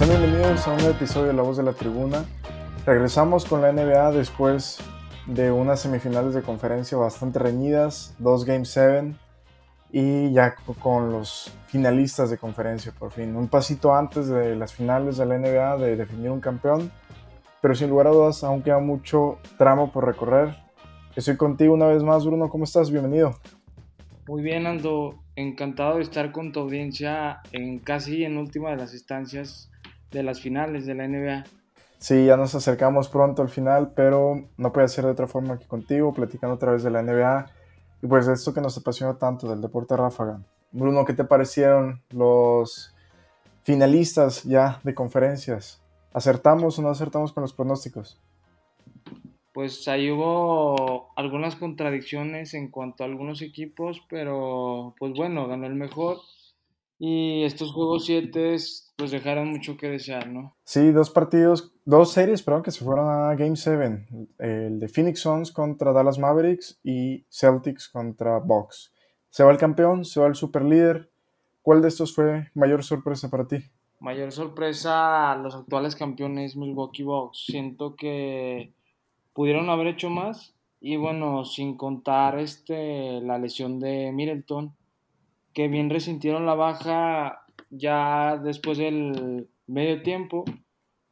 Sean bienvenidos a un episodio de La Voz de la Tribuna. Regresamos con la NBA después de unas semifinales de conferencia bastante reñidas, dos Game 7 y ya con los finalistas de conferencia por fin. Un pasito antes de las finales de la NBA de definir un campeón, pero sin lugar a dudas aún queda mucho tramo por recorrer. Estoy contigo una vez más, Bruno. ¿Cómo estás? Bienvenido. Muy bien, Aldo. Encantado de estar con tu audiencia en casi en última de las instancias de las finales de la NBA. Sí, ya nos acercamos pronto al final, pero no puede ser de otra forma que contigo, platicando a través de la NBA y pues esto que nos apasiona tanto del deporte ráfaga. Bruno, ¿qué te parecieron los finalistas ya de conferencias? ¿Acertamos o no acertamos con los pronósticos? Pues ahí hubo algunas contradicciones en cuanto a algunos equipos, pero pues bueno, ganó el mejor. Y estos juegos 7 pues dejaron mucho que desear, ¿no? Sí, dos partidos, dos series, perdón, que se fueron a Game 7. El de Phoenix Suns contra Dallas Mavericks y Celtics contra Bucks. Se va el campeón, se va el super líder. ¿Cuál de estos fue mayor sorpresa para ti? Mayor sorpresa, los actuales campeones Milwaukee Bucks. Siento que pudieron haber hecho más y bueno, sin contar este la lesión de Middleton, que bien resintieron la baja ya después del medio tiempo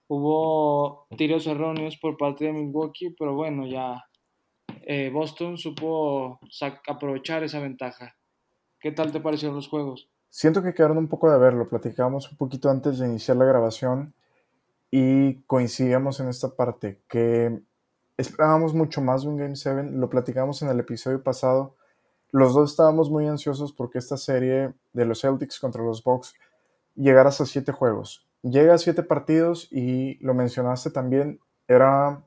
hubo tiros erróneos por parte de Milwaukee, pero bueno, ya eh, Boston supo aprovechar esa ventaja. ¿Qué tal te parecieron los juegos? Siento que quedaron un poco de verlo, platicábamos un poquito antes de iniciar la grabación y coincidíamos en esta parte, que esperábamos mucho más de un Game 7, lo platicamos en el episodio pasado, los dos estábamos muy ansiosos porque esta serie de los Celtics contra los Bucks llegar hasta siete juegos. Llega a siete partidos y lo mencionaste también, era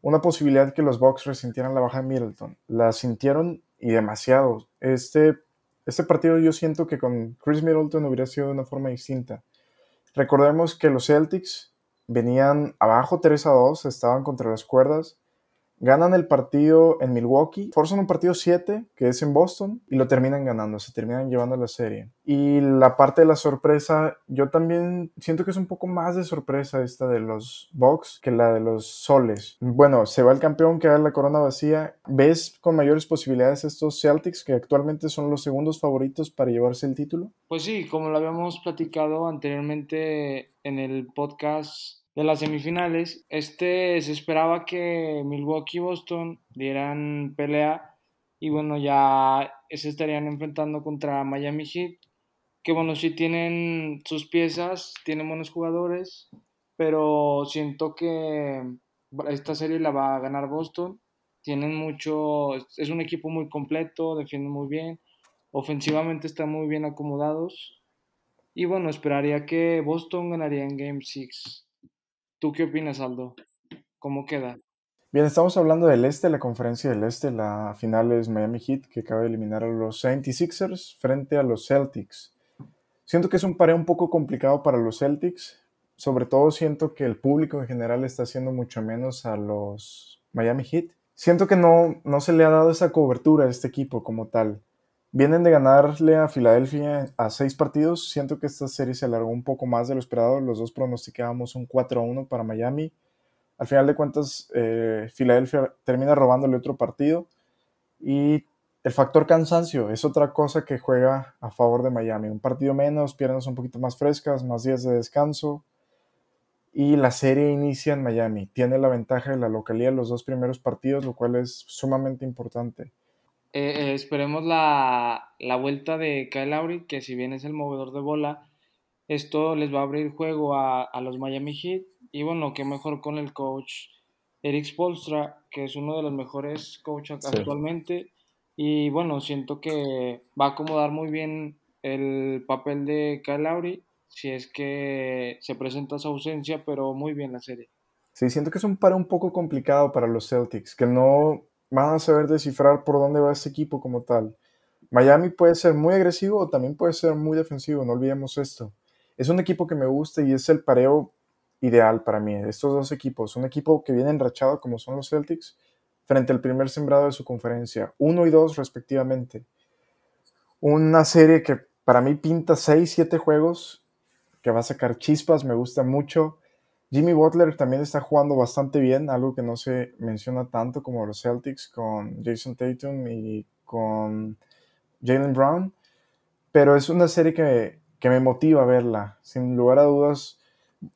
una posibilidad que los Bucks resintieran la baja de Middleton. La sintieron y demasiado. Este, este partido yo siento que con Chris Middleton hubiera sido de una forma distinta. Recordemos que los Celtics venían abajo 3 a 2, estaban contra las cuerdas Ganan el partido en Milwaukee, forzan un partido 7, que es en Boston, y lo terminan ganando, se terminan llevando la serie. Y la parte de la sorpresa, yo también siento que es un poco más de sorpresa esta de los Bucks que la de los Soles. Bueno, se va el campeón, queda la corona vacía. ¿Ves con mayores posibilidades estos Celtics, que actualmente son los segundos favoritos para llevarse el título? Pues sí, como lo habíamos platicado anteriormente en el podcast de las semifinales, este se esperaba que Milwaukee y Boston dieran pelea y bueno, ya se estarían enfrentando contra Miami Heat, que bueno, sí tienen sus piezas, tienen buenos jugadores, pero siento que esta serie la va a ganar Boston. Tienen mucho, es un equipo muy completo, defienden muy bien, ofensivamente están muy bien acomodados. Y bueno, esperaría que Boston ganaría en Game 6. ¿Tú qué opinas, Aldo? ¿Cómo queda? Bien, estamos hablando del este, la conferencia del este. La final es Miami Heat, que acaba de eliminar a los 76ers frente a los Celtics. Siento que es un pareo un poco complicado para los Celtics. Sobre todo siento que el público en general está haciendo mucho menos a los Miami Heat. Siento que no, no se le ha dado esa cobertura a este equipo como tal. Vienen de ganarle a Filadelfia a seis partidos. Siento que esta serie se alargó un poco más de lo esperado. Los dos pronosticábamos un 4-1 para Miami. Al final de cuentas, eh, Filadelfia termina robándole otro partido. Y el factor cansancio es otra cosa que juega a favor de Miami. Un partido menos, piernas un poquito más frescas, más días de descanso. Y la serie inicia en Miami. Tiene la ventaja de la localidad en los dos primeros partidos, lo cual es sumamente importante. Eh, eh, esperemos la, vuelta de Kyle Lowry, que si bien es el movedor de bola, esto les va a abrir juego a, los Miami Heat. Y bueno, qué mejor con el coach Eric Spolstra, que es uno de los mejores coaches actualmente. Y bueno, siento que va a acomodar muy bien el papel de Kyle Lowry, si es que se presenta su ausencia, pero muy bien la serie. Sí, siento que es un par un poco complicado para los Celtics, que no van a saber descifrar por dónde va este equipo como tal. Miami puede ser muy agresivo o también puede ser muy defensivo, no olvidemos esto. Es un equipo que me gusta y es el pareo ideal para mí, estos dos equipos. Un equipo que viene enrachado como son los Celtics frente al primer sembrado de su conferencia, uno y dos respectivamente. Una serie que para mí pinta 6, 7 juegos que va a sacar chispas, me gusta mucho. Jimmy Butler también está jugando bastante bien, algo que no se menciona tanto como los Celtics con Jason Tatum y con Jalen Brown, pero es una serie que, que me motiva a verla. Sin lugar a dudas,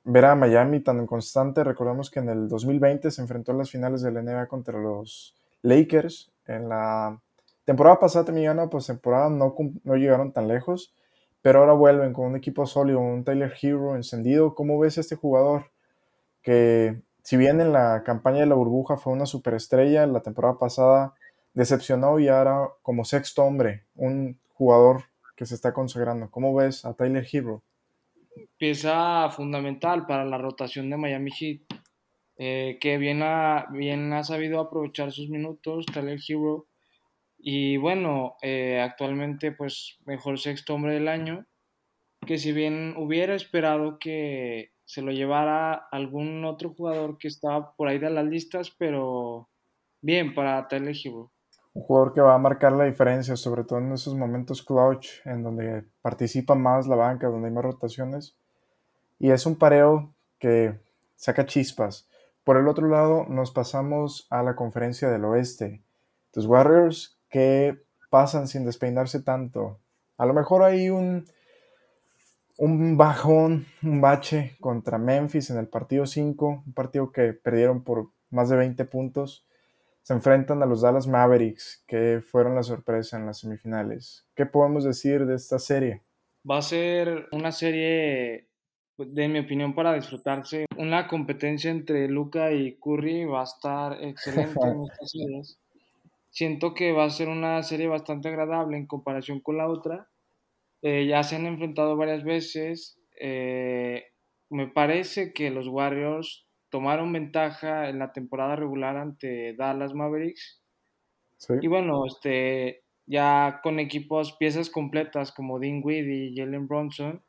ver a Miami tan constante. Recordemos que en el 2020 se enfrentó a las finales de la NBA contra los Lakers. En la temporada pasada terminaron, pues no, no llegaron tan lejos, pero ahora vuelven con un equipo sólido, un Tyler Hero encendido. ¿Cómo ves a este jugador? Que si bien en la campaña de la burbuja fue una superestrella, la temporada pasada decepcionó y ahora como sexto hombre, un jugador que se está consagrando. ¿Cómo ves a Tyler Hero? pieza fundamental para la rotación de Miami Heat, eh, que bien ha, bien ha sabido aprovechar sus minutos, Tyler Hero, y bueno, eh, actualmente pues mejor sexto hombre del año, que si bien hubiera esperado que se lo llevara algún otro jugador que estaba por ahí de las listas, pero bien para Tyler Hero un jugador que va a marcar la diferencia, sobre todo en esos momentos clutch, en donde participa más la banca, donde hay más rotaciones. Y es un pareo que saca chispas. Por el otro lado, nos pasamos a la conferencia del oeste. Los Warriors que pasan sin despeinarse tanto. A lo mejor hay un, un bajón, un bache contra Memphis en el partido 5, un partido que perdieron por más de 20 puntos se enfrentan a los Dallas Mavericks, que fueron la sorpresa en las semifinales. ¿Qué podemos decir de esta serie? Va a ser una serie, de mi opinión, para disfrutarse. Una competencia entre Luca y Curry va a estar excelente en estas series. Siento que va a ser una serie bastante agradable en comparación con la otra. Eh, ya se han enfrentado varias veces. Eh, me parece que los Warriors tomaron ventaja en la temporada regular ante Dallas Mavericks. Y bueno, este, ya con equipos, piezas completas como Dean Weed y Jalen Bronson,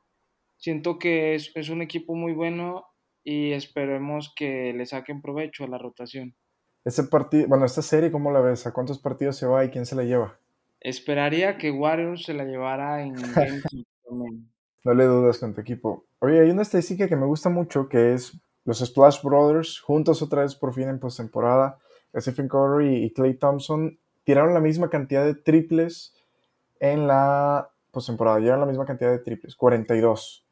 siento que es, es, un equipo muy bueno y esperemos que le saquen provecho a la rotación. Este partido, bueno, esta serie, ¿cómo la ves? ¿A cuántos partidos se va y quién se la lleva? Esperaría que Warriors se la llevara en Game No le dudas con tu equipo. Oye, hay una estadística que me gusta mucho que es los Splash Brothers, juntos otra vez por fin en postemporada, Stephen Curry y Clay Thompson tiraron la misma cantidad de triples en la postemporada, llevan la misma cantidad de triples, 42.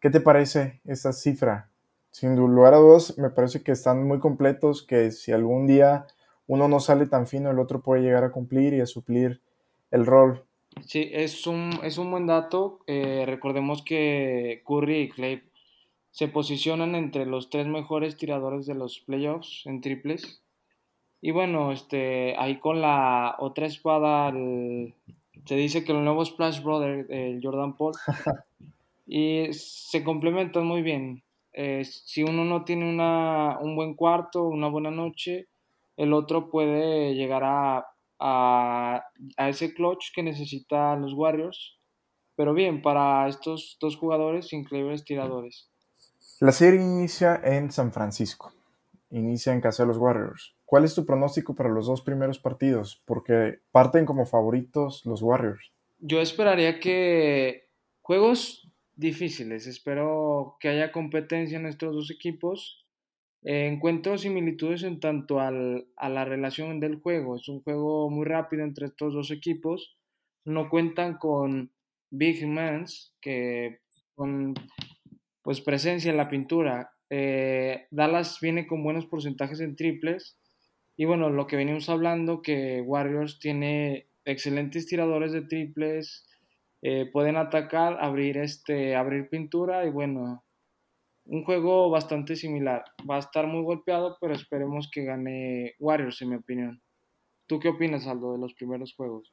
¿Qué te parece esta cifra? Sin lugar a dudas, me parece que están muy completos, que si algún día uno no sale tan fino, el otro puede llegar a cumplir y a suplir el rol. Sí, es un, es un buen dato. Eh, recordemos que Curry y Clay se posicionan entre los tres mejores tiradores de los playoffs en triples. Y bueno, este, ahí con la otra espada, se dice que el nuevo Splash Brother, el Jordan Paul, y se complementan muy bien. Eh, si uno no tiene una, un buen cuarto, una buena noche, el otro puede llegar a, a, a ese clutch que necesitan los Warriors. Pero bien, para estos dos jugadores, increíbles tiradores. La serie inicia en San Francisco, inicia en casa de los Warriors. ¿Cuál es tu pronóstico para los dos primeros partidos? Porque parten como favoritos los Warriors. Yo esperaría que juegos difíciles, espero que haya competencia en estos dos equipos. Eh, encuentro similitudes en tanto a la relación del juego. Es un juego muy rápido entre estos dos equipos. No cuentan con big mans que con pues presencia en la pintura. Eh, Dallas viene con buenos porcentajes en triples y bueno, lo que venimos hablando que Warriors tiene excelentes tiradores de triples, eh, pueden atacar, abrir este, abrir pintura y bueno, un juego bastante similar. Va a estar muy golpeado, pero esperemos que gane Warriors en mi opinión. ¿Tú qué opinas, Aldo, de los primeros juegos?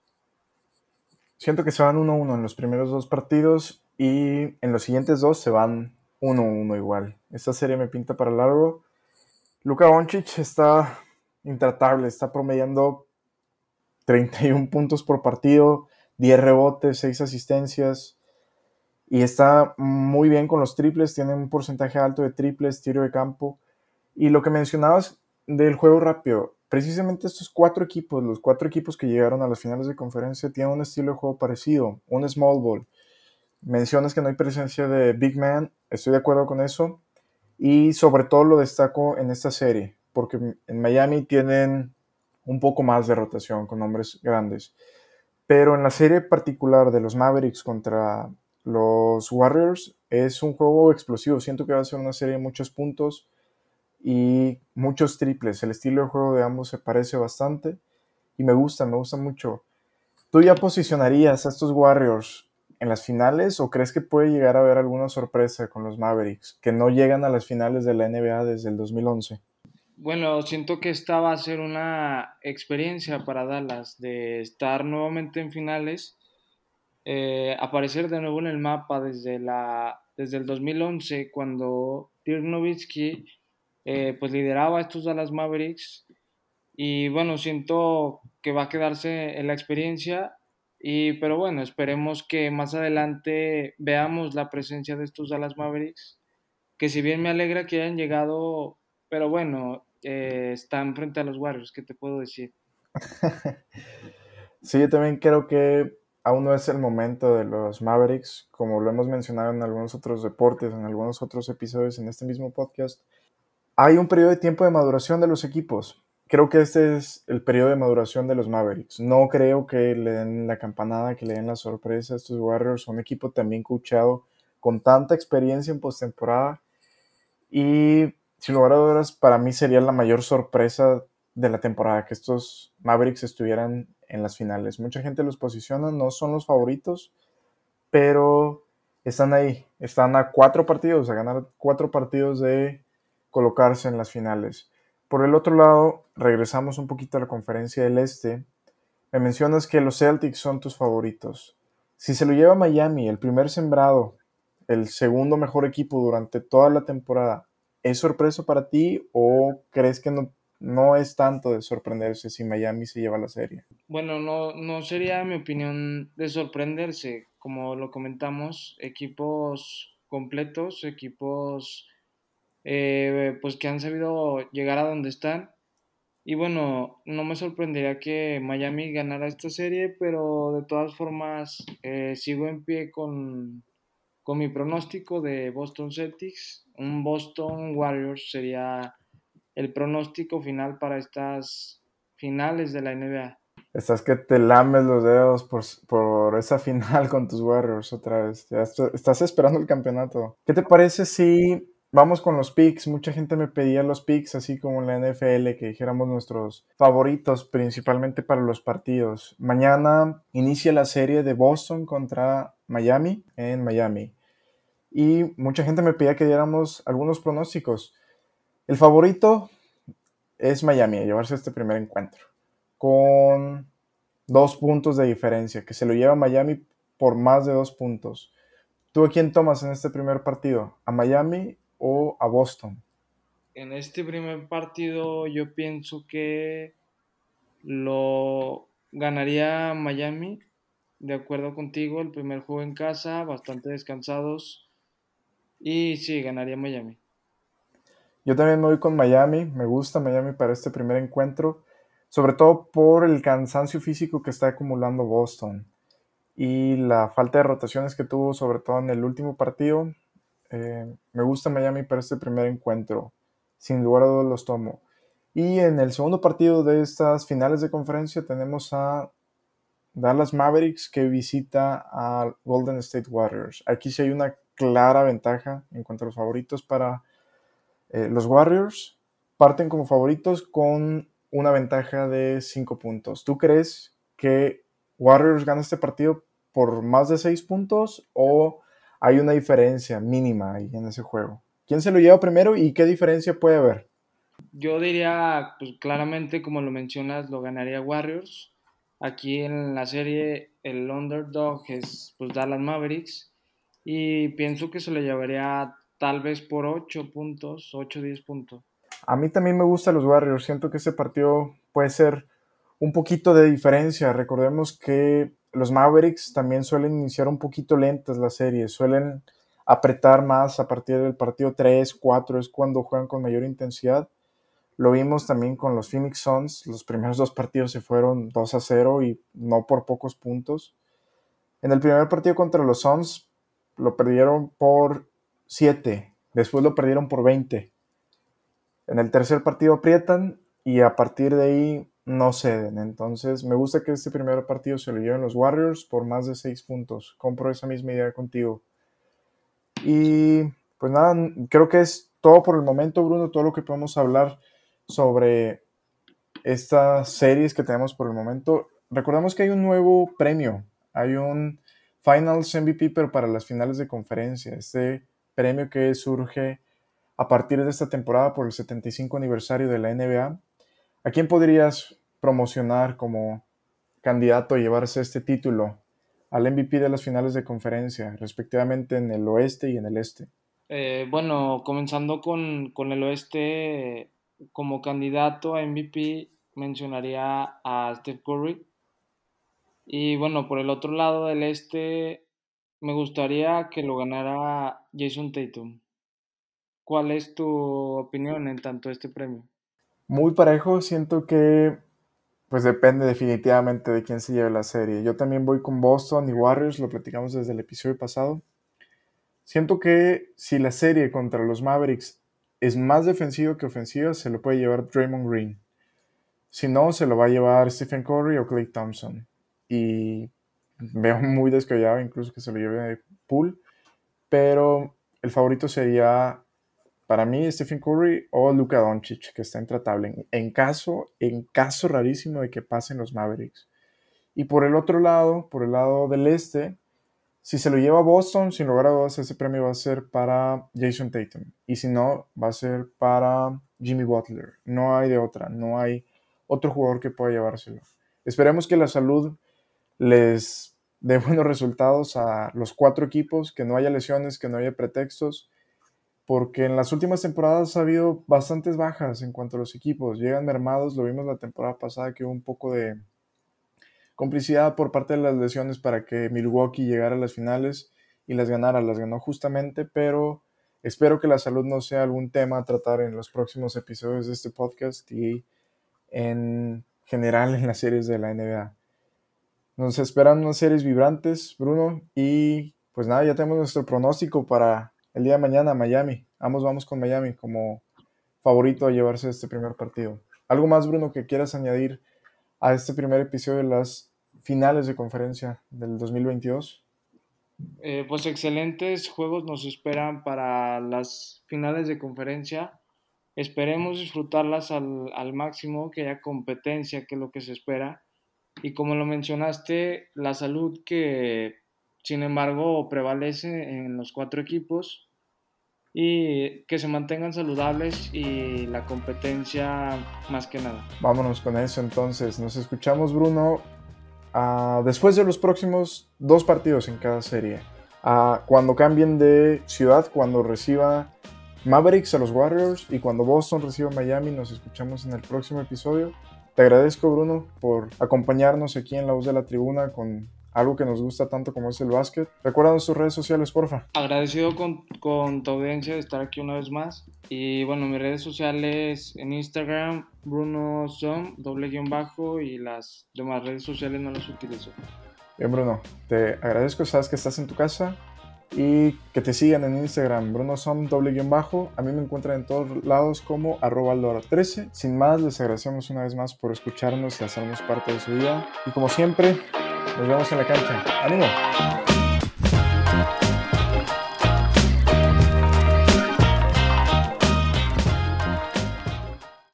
Siento que se van 1-1 en los primeros dos partidos y en los siguientes dos se van 1-1 igual. Esta serie me pinta para largo. Luka Doncic está intratable, está promediando 31 puntos por partido, 10 rebotes, 6 asistencias y está muy bien con los triples, tiene un porcentaje alto de triples, tiro de campo. Y lo que mencionabas del juego rápido, precisamente estos cuatro equipos, los cuatro equipos que llegaron a las finales de conferencia, tienen un estilo de juego parecido, un small ball mencionas que no hay presencia de Big Man, estoy de acuerdo con eso. Y sobre todo lo destaco en esta serie, porque en Miami tienen un poco más de rotación con hombres grandes. Pero en la serie particular de los Mavericks contra los Warriors es un juego explosivo. Siento que va a ser una serie de muchos puntos y muchos triples. El estilo de juego de ambos se parece bastante y me gusta, me gusta mucho. ¿Tú ya posicionarías a estos Warriors en las finales o crees que puede llegar a haber alguna sorpresa con los Mavericks que no llegan a las finales de la NBA desde el 2011? Bueno, siento que esta va a ser una experiencia para Dallas de estar nuevamente en finales, eh, aparecer de nuevo en el mapa desde, la, desde el 2011 cuando Dirk Nowitzki eh, pues lideraba estos Dallas Mavericks y bueno, siento que va a quedarse en la experiencia y, pero bueno, esperemos que más adelante veamos la presencia de estos Dallas Mavericks, que si bien me alegra que hayan llegado, pero bueno, eh, están frente a los Warriors, ¿qué te puedo decir? sí, yo también creo que aún no es el momento de los Mavericks, como lo hemos mencionado en algunos otros deportes, en algunos otros episodios en este mismo podcast. Hay un periodo de tiempo de maduración de los equipos creo que este es el periodo de maduración de los Mavericks. No creo que le den la campanada, que le den la sorpresa a estos Warriors. Un equipo también coachado con tanta experiencia en postemporada. Y sin lugar a para mí sería la mayor sorpresa de la temporada que estos Mavericks estuvieran en las finales. Mucha gente los posiciona, no son los favoritos, pero están ahí. Están a cuatro partidos, a ganar cuatro partidos de colocarse en las finales. Por el otro lado, regresamos un poquito a la conferencia del Este. Me mencionas que los Celtics son tus favoritos. Si se lo lleva Miami, el primer sembrado, el segundo mejor equipo durante toda la temporada, ¿es sorpresa para ti o crees que no, no es tanto de sorprenderse si Miami se lleva la serie? Bueno, no, no sería mi opinión de sorprenderse. Como lo comentamos, equipos completos, equipos eh, pues que han sabido llegar a donde están. Y bueno, no me sorprendería que Miami ganara esta serie, pero de todas formas eh, sigo en pie con, con mi pronóstico de Boston Celtics. Un Boston Warriors sería el pronóstico final para estas finales de la NBA. Estás que te lames los dedos por, por, esa final con tus Warriors otra vez. Ya estás esperando el campeonato. ¿Qué te parece si Vamos con los picks. Mucha gente me pedía los picks, así como en la NFL, que dijéramos nuestros favoritos, principalmente para los partidos. Mañana inicia la serie de Boston contra Miami en Miami. Y mucha gente me pedía que diéramos algunos pronósticos. El favorito es Miami, a llevarse este primer encuentro. Con dos puntos de diferencia, que se lo lleva Miami por más de dos puntos. ¿Tú a quién tomas en este primer partido? ¿A Miami o a Boston? En este primer partido yo pienso que lo ganaría Miami, de acuerdo contigo, el primer juego en casa, bastante descansados y sí, ganaría Miami. Yo también me voy con Miami, me gusta Miami para este primer encuentro, sobre todo por el cansancio físico que está acumulando Boston y la falta de rotaciones que tuvo, sobre todo en el último partido. Eh, me gusta Miami para este primer encuentro. Sin lugar a dudas los tomo. Y en el segundo partido de estas finales de conferencia tenemos a Dallas Mavericks que visita a Golden State Warriors. Aquí sí hay una clara ventaja en cuanto a los favoritos para eh, los Warriors. Parten como favoritos con una ventaja de 5 puntos. ¿Tú crees que Warriors gana este partido por más de 6 puntos o hay una diferencia mínima ahí en ese juego. ¿Quién se lo lleva primero y qué diferencia puede haber? Yo diría, pues claramente, como lo mencionas, lo ganaría Warriors. Aquí en la serie el underdog es pues Dallas Mavericks y pienso que se lo llevaría tal vez por 8 puntos, 8 10 puntos. A mí también me gustan los Warriors, siento que ese partido puede ser un poquito de diferencia. Recordemos que los Mavericks también suelen iniciar un poquito lentas las series, suelen apretar más a partir del partido 3, 4, es cuando juegan con mayor intensidad. Lo vimos también con los Phoenix Suns, los primeros dos partidos se fueron 2 a 0 y no por pocos puntos. En el primer partido contra los Suns, lo perdieron por 7, después lo perdieron por 20. En el tercer partido aprietan y a partir de ahí no ceden. Entonces, me gusta que este primer partido se lo lleven los Warriors por más de 6 puntos. Compro esa misma idea contigo. Y pues nada, creo que es todo por el momento, Bruno, todo lo que podemos hablar sobre estas series que tenemos por el momento. Recordamos que hay un nuevo premio, hay un Finals MVP, pero para las finales de conferencia. Este premio que surge a partir de esta temporada por el 75 aniversario de la NBA. ¿A quién podrías promocionar como candidato a llevarse este título al MVP de las finales de conferencia, respectivamente en el oeste y en el este? Eh, bueno, comenzando con, con, el oeste, como candidato a MVP, mencionaría a Steph Curry. Y bueno, por el otro lado del este, me gustaría que lo ganara Jason Tatum. ¿Cuál es tu opinión en tanto este premio? Muy parejo, siento que pues depende definitivamente de quién se lleve la serie. Yo también voy con Boston y Warriors, lo platicamos desde el episodio pasado. Siento que si la serie contra los Mavericks es más defensiva que ofensiva, se lo puede llevar Draymond Green. Si no, se lo va a llevar Stephen Curry o Clay Thompson. Y veo muy descabellado incluso que se lo lleve Poole. Pero el favorito sería para mí Stephen Curry o Luka Doncic, que está intratable. En caso, en caso rarísimo de que pasen los Mavericks. Y por el otro lado, por el lado del este, si se lo lleva Boston, sin lugar a dudas, ese premio va a ser para Jason Tatum. Y si no, va a ser para Jimmy Butler. No hay de otra, no hay otro jugador que pueda llevárselo. Esperemos que la salud les dé buenos resultados a los cuatro equipos, que no haya lesiones, que no haya pretextos, porque en las últimas temporadas ha habido bastantes bajas en cuanto a los equipos. Llegan mermados, lo vimos la temporada pasada que hubo un poco de complicidad por parte de las lesiones para que Milwaukee llegara a las finales y las ganara. Las ganó justamente, pero espero que la salud no sea algún tema a tratar en los próximos episodios de este podcast y en general en las series de la NBA. Nos esperan unas series vibrantes, Bruno, y pues nada, ya tenemos nuestro pronóstico para el día de mañana, Miami. Ambos vamos con Miami como favorito a llevarse este primer partido. ¿Algo más, Bruno, que quieras añadir a este primer episodio de las finales de conferencia del 2022? Eh, pues excelentes juegos nos esperan para las finales de conferencia. Esperemos disfrutarlas al, al, máximo, que haya competencia, que es lo que se espera. Y como lo mencionaste, la salud que, sin embargo, prevalece en los cuatro equipos y que se mantengan saludables y la competencia más que nada. Vámonos con eso entonces. Nos escuchamos, Bruno, Ah, después de los próximos dos partidos en cada serie, uh, cuando cambien de ciudad, cuando reciba Mavericks a los Warriors y cuando Boston reciba Miami, nos escuchamos en el próximo episodio. Te agradezco, Bruno, por acompañarnos aquí en La Voz de la Tribuna con algo que nos gusta tanto como es el básquet. Recuerda sus redes sociales, porfa. Agradecido con, con, tu audiencia de estar aquí una vez más. Y bueno, mis redes sociales en Instagram, Bruno Som, doble guion bajo, y las demás redes sociales no las utilizo. Bien, Bruno, te agradezco, sabes que estás en tu casa y que te sigan en Instagram, Bruno Som, doble guion bajo. A mí me encuentran en todos lados como arroba 13 Sin más, les agradecemos una vez más por escucharnos y hacernos parte de su vida. Y como siempre, nos vemos en la cancha. ¡Ánimo!